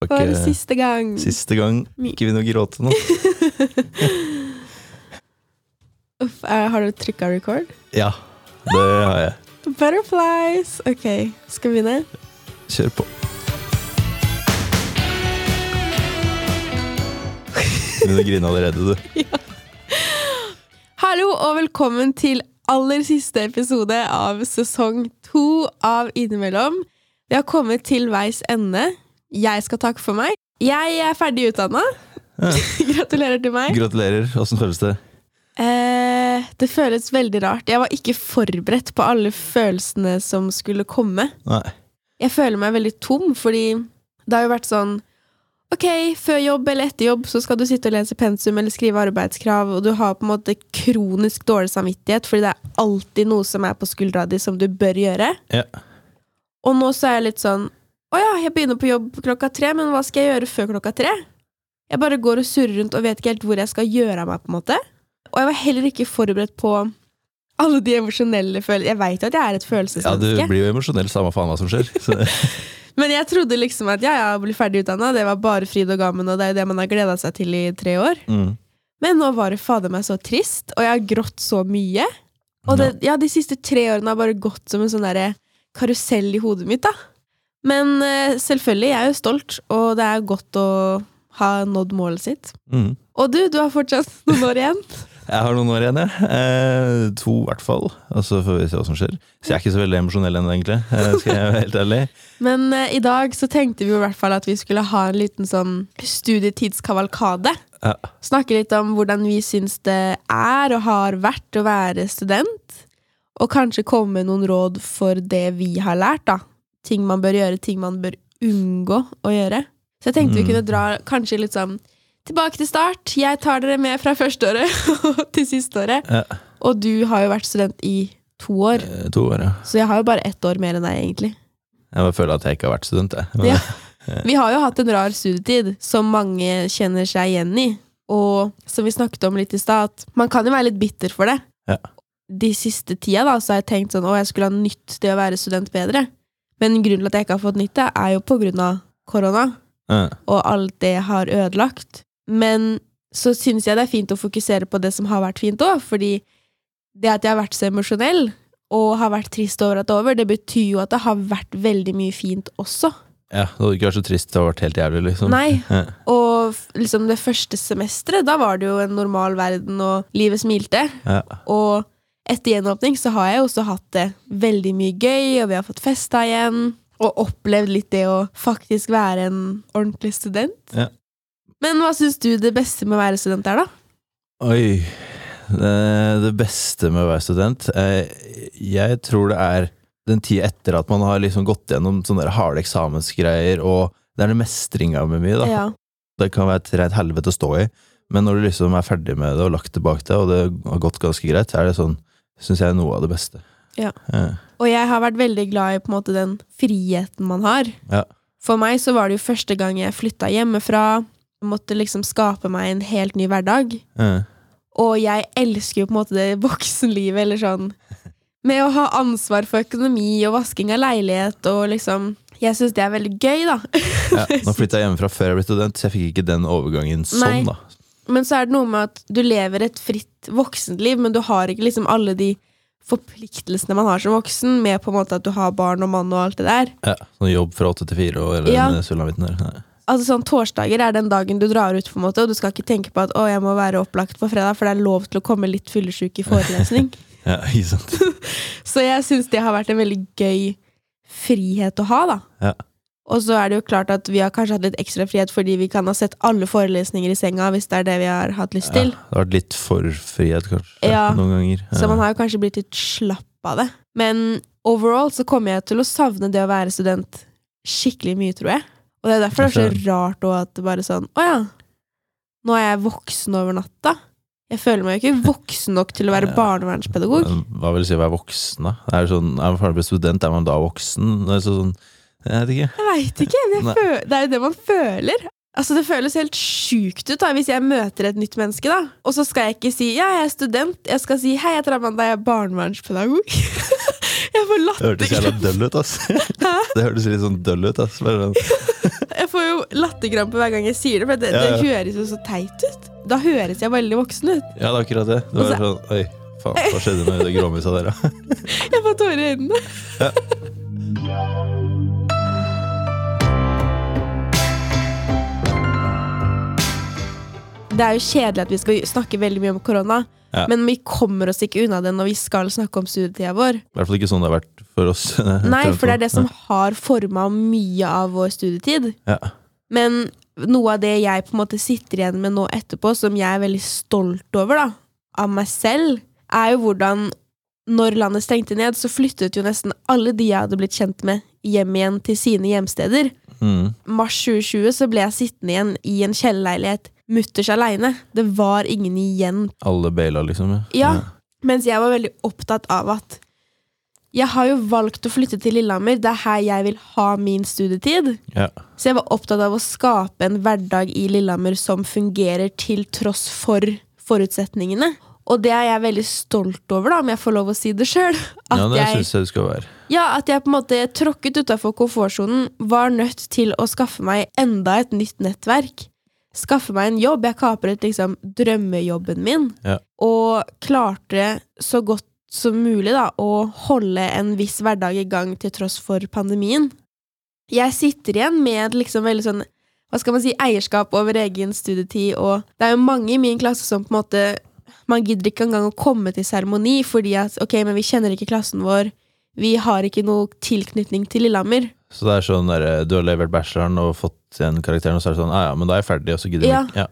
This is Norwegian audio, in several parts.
var For siste gang. siste gang. Ikke begynn å gråte nå. Uff, eh, har du trykka record? Ja, det har jeg. Butterflies. Ok, skal vi begynne? Kjør på. Begynner å grine allerede, du. ja. Hallo og velkommen til aller siste episode av sesong to av Innimellom. Vi har kommet til veis ende. Jeg skal takke for meg. Jeg er ferdig utdanna. Ja. Gratulerer til meg. Gratulerer. Åssen føles det? Eh, det føles veldig rart. Jeg var ikke forberedt på alle følelsene som skulle komme. Nei. Jeg føler meg veldig tom, fordi det har jo vært sånn Ok, før jobb eller etter jobb så skal du sitte og lese pensum eller skrive arbeidskrav, og du har på en måte kronisk dårlig samvittighet, fordi det er alltid noe som er på skuldra di som du bør gjøre. Ja. Og nå så er jeg litt sånn Å ja, jeg begynner på jobb klokka tre, men hva skal jeg gjøre før klokka tre? Jeg bare går og surrer rundt og vet ikke helt hvor jeg skal gjøre av meg, på en måte. Og jeg var heller ikke forberedt på alle de emosjonelle følelsene. Jeg veit jo at jeg er et ja, du blir jo emosjonell samme faen hva som skjer. Men jeg trodde liksom at ja, jeg ble ferdig utdanna, det var bare fryd og gammen, og det er jo det man har gleda seg til i tre år. mm. Men nå var det fader meg så trist, og jeg har grått så mye. Og det, ja, de siste tre årene har bare gått som en sånn derre karusell i hodet mitt, da. Men eh, selvfølgelig, jeg er jo stolt, og det er godt å ha nådd målet sitt. Mm. Og du, du har fortsatt noen år igjen. Jeg har noen år igjen, jeg. Eh, to, i hvert fall. Og så får vi se hva som skjer. Så jeg er ikke så veldig emosjonell ennå, egentlig. Eh, skal jeg være helt ærlig. Men eh, i dag så tenkte vi jo i hvert fall at vi skulle ha en liten sånn studietidskavalkade. Ja. Snakke litt om hvordan vi syns det er og har vært å være student. Og kanskje komme med noen råd for det vi har lært, da. Ting man bør gjøre, ting man bør unngå å gjøre. Så jeg tenkte vi Mm. kunne dra kanskje litt sånn tilbake til start. Jeg tar dere med fra første året til siste året. Ja. Og du har jo vært student i to år, Eh, To år, ja. så jeg har jo bare ett år mer enn deg, egentlig. Jeg bare føler at jeg ikke har vært student, jeg. Ja. Vi har jo hatt en rar studietid som mange kjenner seg igjen i. Og som vi snakket om litt i stad, at man kan jo være litt bitter for det. Ja. De siste tida da, så har jeg tenkt sånn, å jeg skulle ha nytt det å være student bedre. Men grunnen til at jeg ikke har fått nytt det, er jo på grunn av korona, Ja. og alt det har ødelagt. Men så syns jeg det er fint å fokusere på det som har vært fint òg, fordi det at jeg har vært så emosjonell, og har vært trist over at det er over, det betyr jo at det har vært veldig mye fint også. ja, det hadde ikke vært så trist. Det hadde vært helt jævlig, liksom. Nei, Ja. Og liksom det første semesteret, da var det jo en normal verden, og livet smilte. Ja. Og etter gjenåpning så har jeg også hatt det veldig mye gøy, og vi har fått festa igjen. Og opplevd litt det å faktisk være en ordentlig student. Ja. Men hva syns du det beste med å være student er, da? Oi. Det, beste med å være student eh, Jeg tror det er den tida etter at man har liksom gått gjennom sånne harde eksamensgreier, og det er det mestringa med mye, da. Ja. Det kan være et rent helvete å stå i, men når du liksom er ferdig med det og lagt det bak deg, og det har gått ganske greit, så er det sånn, syns jeg, er noe av det beste. Ja. Ja. Og jeg har vært veldig glad i på en måte den friheten man har. Ja. For meg så var det jo første gang jeg flytta hjemmefra. Måtte liksom skape meg en helt ny hverdag. Ja. Og jeg elsker jo på en måte det voksenlivet, eller sånn Med å ha ansvar for økonomi og vasking av leilighet og liksom Jeg syns det er veldig gøy, da. Ja. Nå flytta jeg hjemmefra før jeg ble student, så jeg fikk ikke den overgangen Nei. sånn, da. Men så er det noe med at du lever et fritt voksenliv, men du har ikke liksom alle de forpliktelsene man har som voksen, med på en måte at du har barn og mann og alt det der. Ja. Sånn jobb fra åtte til fire og eller Ja. sulamitten der. Altså sånn Torsdager er den dagen du drar ut, på en måte og du skal ikke tenke på at å, jeg må være opplagt på fredag, for det er lov til å komme litt fyllesyk i forelesning. Ja, ikke sant. Så jeg syns det har vært en veldig gøy frihet å ha, da. Ja. Og så er det jo klart at vi har kanskje hatt litt ekstra frihet fordi vi kan ha sett alle forelesninger i senga hvis det er det vi har hatt lyst til. Ja, det har vært litt for frihet, kanskje. Ja. Noen ganger. Ja. Så man har jo kanskje blitt litt slapp av det. Men overall så kommer jeg til å savne det å være student skikkelig mye, tror jeg. Og det er derfor det er så rart også at det bare sånn Å ja, nå er jeg voksen over natta. Jeg føler meg jo ikke voksen nok til å være barnevernspedagog. Hva vil si å være voksen, da? Er, sånn, er man ferdig med student, er man da voksen? Det er så sånn, jeg vet ikke. Jeg veit ikke. men Jeg det er jo det man føler. Altså Det føles helt sjukt ut da hvis jeg møter et nytt menneske, da. Og så skal jeg ikke si 'ja, jeg er student'. Jeg skal si 'hei, jeg heter Amanda, jeg er barnevernspedagog'. jeg får Det hørtes jævla latterkrampe. døll ut, ass. Det hørtes litt sånn døll ut, ass. Sånn. Jeg får jo latterkrampe hver gang jeg sier det, for det, Ja, ja. det høres jo så teit ut. Da høres jeg veldig voksen ut. Ja, det er akkurat det. Det var så- sånn Oi, faen, hva skjedde med det gråmisa der, da? Jeg får tårer i øynene. Det er jo kjedelig at vi skal snakke veldig mye om korona, Ja. men vi kommer oss ikke unna det når vi skal snakke om studietida vår. I hvert fall ikke sånn det har vært for oss. Nei, for det er det som har forma mye av vår studietid. Ja. Men noe av det jeg på en måte sitter igjen med nå etterpå, som jeg er veldig stolt over, da, av meg selv, er jo hvordan når landet stengte ned, så flyttet jo nesten alle de jeg hadde blitt kjent med, hjem igjen til sine hjemsteder. Mm. Mars 2020 så ble jeg sittende igjen i en kjellerleilighet mutters aleine. Det var ingen igjen. Alle baila, liksom. Ja. Mens jeg var veldig opptatt av at jeg har jo valgt å flytte til Lillehammer. Det er her jeg vil ha min studietid. Ja. Så jeg var opptatt av å skape en hverdag i Lillehammer som fungerer til tross for forutsetningene. Og det er jeg veldig stolt over, da, om jeg får lov å si det sjøl. ja, det syns jeg det skal være. ja, at jeg på en måte tråkket utafor komfortsonen, var nødt til å skaffe meg enda et nytt nettverk. Skaffe meg en jobb. Jeg kapret liksom drømmejobben min, Ja. og klarte så godt som mulig da, å holde en viss hverdag i gang til tross for pandemien. Jeg sitter igjen med liksom veldig sånn hva skal man si, eierskap over egen studietid, og det er jo mange i min klasse som på en måte Man gidder ikke engang å komme til seremoni fordi at ok, men vi kjenner ikke klassen vår, vi har ikke noe tilknytning til Lillehammer. Så det er sånn der, du har levert bacheloren og fått igjen karakteren, og så er det sånn ja ja, men da er jeg ferdig, og så gidder Ja. vi ikke. Ja.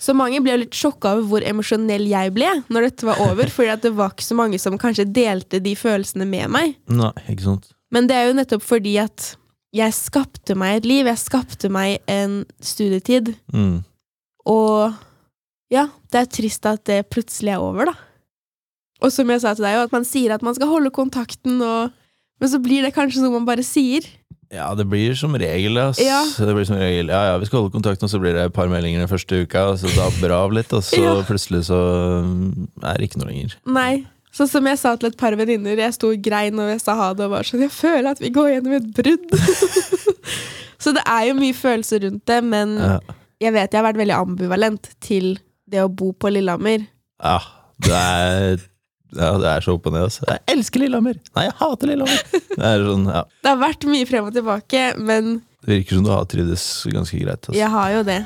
Så mange ble litt sjokka over hvor emosjonell jeg ble når dette var over, fordi det var ikke så mange som kanskje delte de følelsene med meg. Nei, ikke sant. Men det er jo nettopp fordi at jeg skapte meg et liv, jeg skapte meg en studietid, Mm. og ja, det er trist at det plutselig er over, da. Og som jeg sa til deg, at man sier at man skal holde kontakten, og, men så blir det kanskje noe man bare sier. Ja, det blir som regel, ass. Ja. Det blir som regel, ja, ja, vi skal holde kontakten, og så blir det et par meldinger den første uka, og så dabber det av litt, og så Ja. plutselig så mm, er det ikke noe lenger. Nei. Sånn som jeg sa til et par venninner, jeg sto og grein og jeg sa ha det, og var sånn Jeg føler at vi går gjennom et brudd. så det er jo mye følelser rundt det, men Ja, jeg vet jeg har vært veldig ambivalent til det å bo på Lillehammer. ja det er ja, det er så opp og ned. Altså. Jeg elsker Lillehammer! Nei, jeg hater Lillehammer! Det er sånn, ja. Det har vært mye frem og tilbake, men Det virker som du har trivdes ganske greit. Altså. jeg har jo det.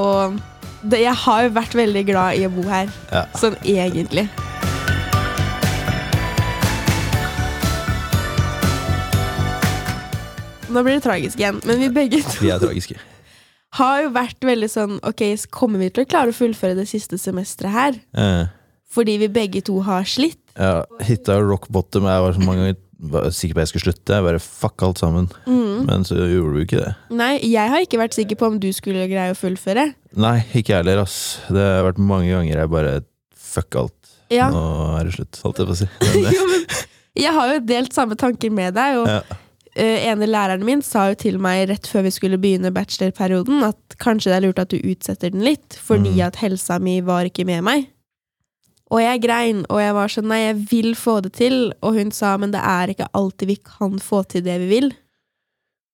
Og det, jeg har jo vært veldig glad i å bo her, Ja. sånn egentlig. Nå blir det tragisk igjen, men vi begge to Vi er tragiske. har jo vært veldig sånn Ok, kommer vi til å klare å fullføre det siste semesteret her? Eh, Fordi vi begge to har slitt? ja, hitta rock bottom. Jeg var så mange ganger var sikker på at jeg skulle slutte. Jeg bare fuck alt sammen. Mm. Men så gjorde du ikke det. Nei, jeg har ikke vært sikker på om du skulle greie å fullføre. Nei, ikke jeg heller, ass. Det har vært mange ganger jeg bare fuck alt. Ja. Nå er det slutt, holdt jeg på å si. Eh, Jo, men jeg har jo delt samme tanker med deg, og ja. eh, ene læreren min sa jo til meg rett før vi skulle begynne bachelorperioden, at kanskje det er lurt at du utsetter den litt, fordi Mm. at helsa mi var ikke med meg. Og jeg grein, og jeg var sånn nei, jeg vil få det til, og hun sa men det er ikke alltid vi kan få til det vi vil.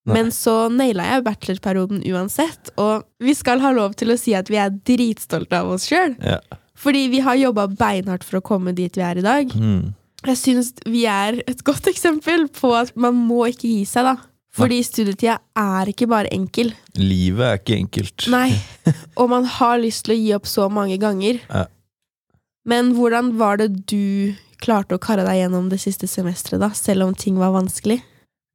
Nei. Men så naila jeg bachelorperioden uansett, og vi skal ha lov til å si at vi er dritstolte av oss sjøl. Ja. Fordi vi har jobba beinhardt for å komme dit vi er i dag. Mm. Jeg syns vi er et godt eksempel på at man må ikke gi seg, da. Fordi studietida er ikke bare enkel. Livet er ikke enkelt. Nei. Og man har lyst til å gi opp så mange ganger. Ja. Men hvordan var det du klarte å karre deg gjennom det siste semesteret, da? Selv om ting var vanskelig?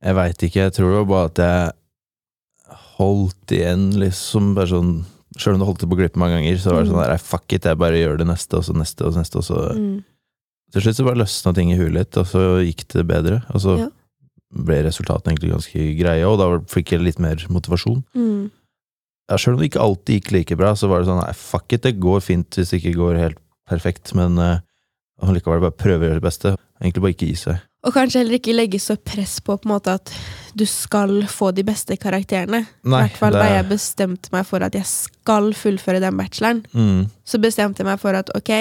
Jeg veit ikke. Jeg tror det var bare at jeg holdt igjen, liksom. Bare sånn Sjøl om du holdt det på glippe mange ganger, så var det Mm. sånn der, fuck it, jeg bare gjør det neste, og så neste, og så neste, og så Mm. Til slutt så bare løsna ting i huet litt, og så gikk det bedre. Og så Ja. ble resultatene egentlig ganske greie, og da fikk jeg litt mer motivasjon. Mm. Ja, Sjøl om det ikke alltid gikk like bra, så var det sånn nei, fuck it, det går fint hvis det ikke går helt perfekt, men uh, likevel bare prøve å gjøre det beste. Egentlig bare ikke gi seg. Og kanskje heller ikke legge så press på på en måte at du skal få de beste karakterene. I hvert fall da jeg bestemte meg for at jeg skal fullføre den bacheloren. Mm, så bestemte jeg meg for at ok,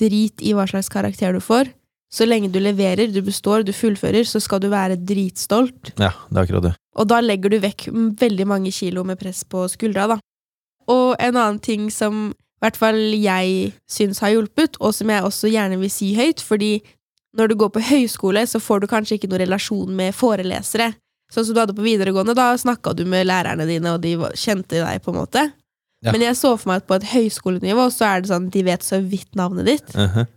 drit i hva slags karakter du får, så lenge du leverer, du består, du fullfører, så skal du være dritstolt. Ja, det er akkurat det. Og da legger du vekk veldig mange kilo med press på skuldra, da. Og en annen ting som hvert fall jeg syns har hjulpet, og som jeg også gjerne vil si høyt, fordi når du går på høyskole, så får du kanskje ikke noen relasjon med forelesere. Sånn som du hadde på videregående, da snakka du med lærerne dine, og de kjente deg, på en måte. Ja. Men jeg så for meg at på et høyskolenivå så er det sånn de vet så vidt navnet ditt. Mhm.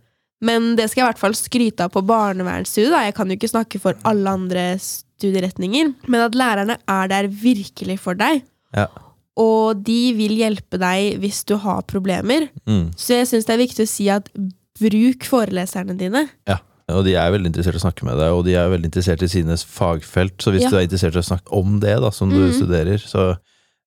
Men det skal jeg i hvert fall skryte av på barnevernsstudiet. da. Jeg kan jo ikke snakke for alle andre studieretninger. Men at lærerne er der virkelig for deg. Ja. Og de vil hjelpe deg hvis du har problemer. Mm. Så jeg syns det er viktig å si at bruk foreleserne dine. Ja. Og de er veldig interessert i å snakke med deg, og de er veldig interessert i sine fagfelt. Så hvis Ja. du er interessert i å snakke om det, da, som du mm. studerer, så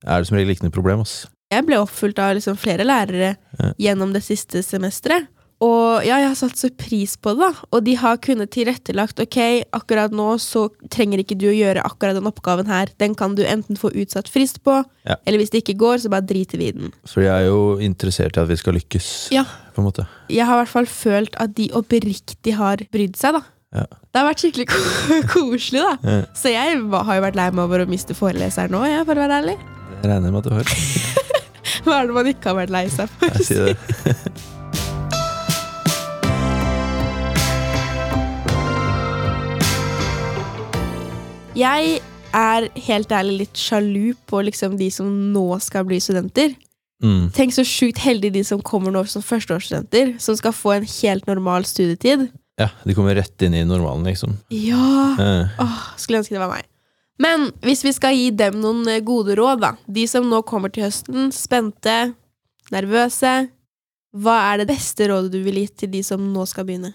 er det som regel ikke noe problem. Ass. Jeg ble oppfulgt av liksom flere lærere Ja. gjennom det siste semesteret. Og ja, jeg har satt så pris på det, da. Og de har kunnet tilrettelagt ok, akkurat nå så trenger ikke du å gjøre akkurat den oppgaven her. Den kan du enten få utsatt frist på, Ja. eller hvis det ikke går, så bare driter vi i den. For de er jo interessert i at vi skal lykkes, Ja. på en måte. Jeg har i hvert fall følt at de oppriktig har brydd seg, da. Ja. Det har vært skikkelig ko koselig, da. Ja. Så jeg har jo vært lei meg over å miste foreleseren nå, jeg, for å være ærlig. Jeg regner med at du har. Hva er det man ikke har vært lei seg for? Jeg sier det. Jeg er helt ærlig litt sjalu på liksom de som nå skal bli studenter. Mm. Tenk så sjukt heldige de som kommer nå som førsteårsstudenter, som skal få en helt normal studietid. Ja, de kommer rett inn i normalen, liksom. Ja! Eh, Åh, skulle ønske det var meg. Men hvis vi skal gi dem noen eh, gode råd, da. De som nå kommer til høsten, spente, nervøse. Hva er det beste rådet du ville gitt til de som nå skal begynne?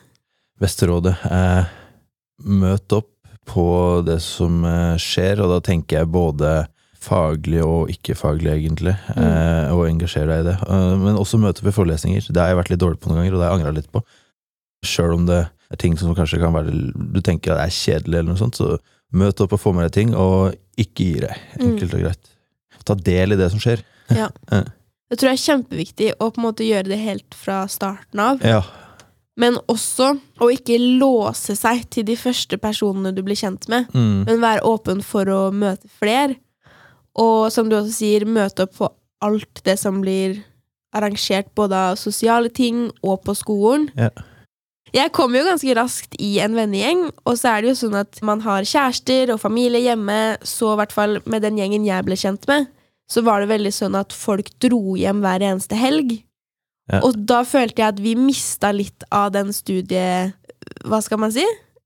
Beste rådet er møt opp på det som eh, skjer, og da tenker jeg både faglig og ikke-faglig, egentlig, eh, og engasjere deg i det. Eh, men også møte i forelesninger. Det har jeg vært litt dårlig på noen ganger, og det har jeg angra litt på. Sjøl om det er ting som kanskje kan være Du tenker at det er kjedelig, eller noe sånt, så møt opp og få med deg ting, og ikke gi deg. Enkelt og greit. Ta del i det som skjer. Ja Det tror jeg er kjempeviktig å på en måte gjøre det helt fra starten av. Ja. Men også å ikke låse seg til de første personene du blir kjent med, Mm. men være åpen for å møte flere. Og som du også sier, møte opp på alt det som blir arrangert, både av sosiale ting og på skolen. Ja. Jeg kom jo ganske raskt i en vennegjeng, og så er det jo sånn at man har kjærester og familie hjemme, så i hvert fall med den gjengen jeg ble kjent med, så var det veldig sånn at folk dro hjem hver eneste helg. Ja. Og da følte jeg at vi mista litt av den studie... Hva skal man si?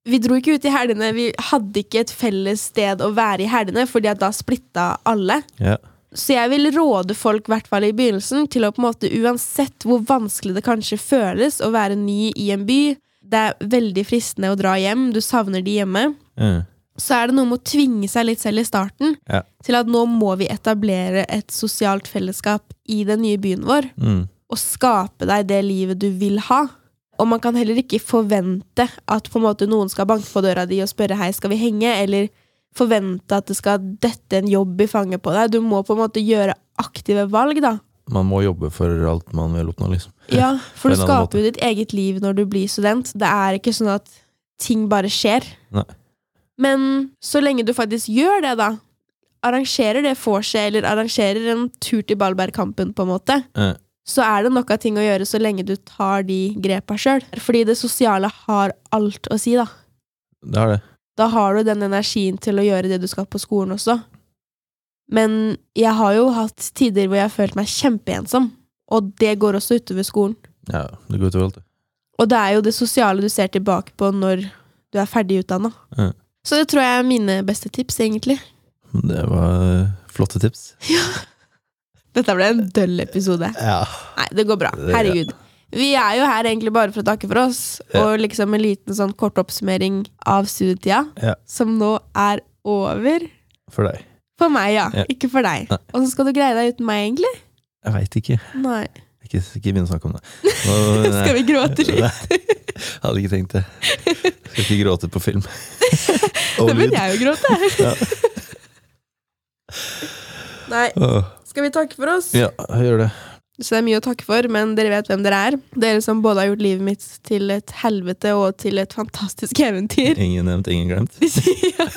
Vi dro ikke ut i helgene, vi hadde ikke et felles sted å være i helgene, fordi at da splitta alle. Ja. Så jeg vil råde folk, i hvert fall i begynnelsen, til å på en måte, uansett hvor vanskelig det kanskje føles å være ny i en by, det er veldig fristende å dra hjem, du savner de hjemme, Mm. så er det noe med å tvinge seg litt selv i starten Ja. til at nå må vi etablere et sosialt fellesskap i den nye byen vår, Mm. Og skape deg det livet du vil ha. Og man kan heller ikke forvente at på en måte noen skal banke på døra di og spørre hei, skal vi henge, eller forvente at det skal dette en jobb i fanget på deg. Du må på en måte gjøre aktive valg, da. Man må jobbe for alt man vil oppnå, liksom. Ja, for du skaper jo ditt eget liv når du blir student. Det er ikke sånn at ting bare skjer. Nei. Men så lenge du faktisk gjør det, da, arrangerer det vorset, eller arrangerer en tur til Ballbergkampen, på en måte, Eh, så er det nok av ting å gjøre så lenge du tar de grepa sjøl. Fordi det sosiale har alt å si, da. det har det. Da har du den energien til å gjøre det du skal på skolen også. Men jeg har jo hatt tider hvor jeg har følt meg kjempeensom, og det går også utover skolen. Ja, det går utover alt, det. Og det er jo det sosiale du ser tilbake på når du er ferdig utdanna. Ja. Så det tror jeg er mine beste tips, egentlig. Det var eh, flotte tips. Dette ble en døll episode. Ja. Nei, det går bra. Herregud. Vi er jo her egentlig bare for å takke for oss, Ja. og liksom en liten sånn kort oppsummering av studietida, Ja. som nå er over. For deg. For meg, ja. Ja. Ikke for deg. Åssen skal du greie deg uten meg, egentlig? Jeg veit ikke. Nei. Ikke, ikke begynn å snakke om det. Nå, Skal vi gråte litt? Hadde ikke tenkt det. Skal ikke gråte på film. Da lyd. begynner jeg å gråte. Ja. Nei. Skal vi takke for oss? Ja, gjør det. Så det er mye å takke for, men dere vet hvem dere er. Dere som både har gjort livet mitt til et helvete og til et fantastisk eventyr. Ingen nevnt, ingen glemt. ja.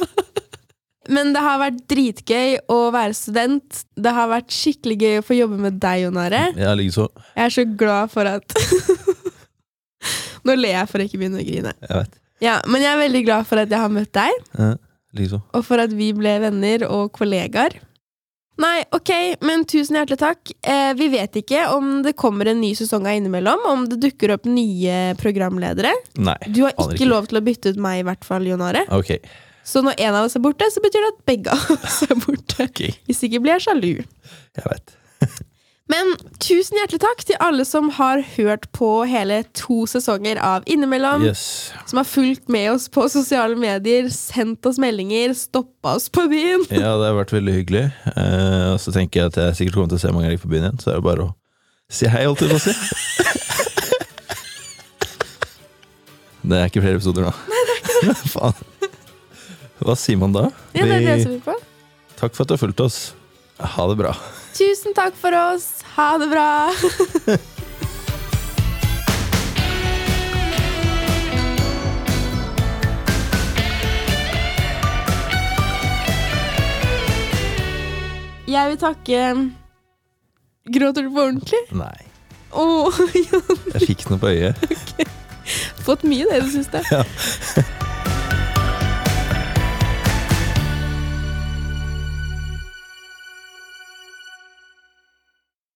Men det har vært dritgøy å være student. Det har vært skikkelig gøy å få jobbe med deg, Jon Are. Jeg likeså. Jeg er så glad for at Nå ler jeg for å ikke begynne å grine. Jeg vet. Ja, Men jeg er veldig glad for at jeg har møtt deg, Ja, likeså. og for at vi ble venner og kollegaer. Nei, ok, men tusen hjertelig takk. Eh, vi vet ikke om det kommer en ny sesong av Innimellom, om det dukker opp nye programledere. Nei. Du har ikke, ikke lov til å bytte ut meg, i hvert fall, Jon Are. Okay. Så når en av oss er borte, så betyr det at begge av oss er borte. Okay. Hvis ikke blir jeg sjalu. Jeg vet. Men tusen hjertelig takk til alle som har hørt på hele to sesonger av Innimellom. Yes. Som har fulgt med oss på sosiale medier, sendt oss meldinger, stoppa oss på byen. Ja, det har vært veldig hyggelig. Eh, og så tenker jeg at jeg sikkert kommer til å se mange av dere på byen igjen, så er det bare å si hei, holdt jeg på å si. Det er ikke flere episoder nå. Nei, det er ikke det. Faen. Hva sier man da? Ja, det er det jeg lurer på. Takk for at du har fulgt oss. Ha det bra. Tusen takk for oss. Ha det bra. Jeg vil takke Gråter du på ordentlig? Nei, Oh, jeg fikk noe på øyet. fått mye det i det siste. Ja.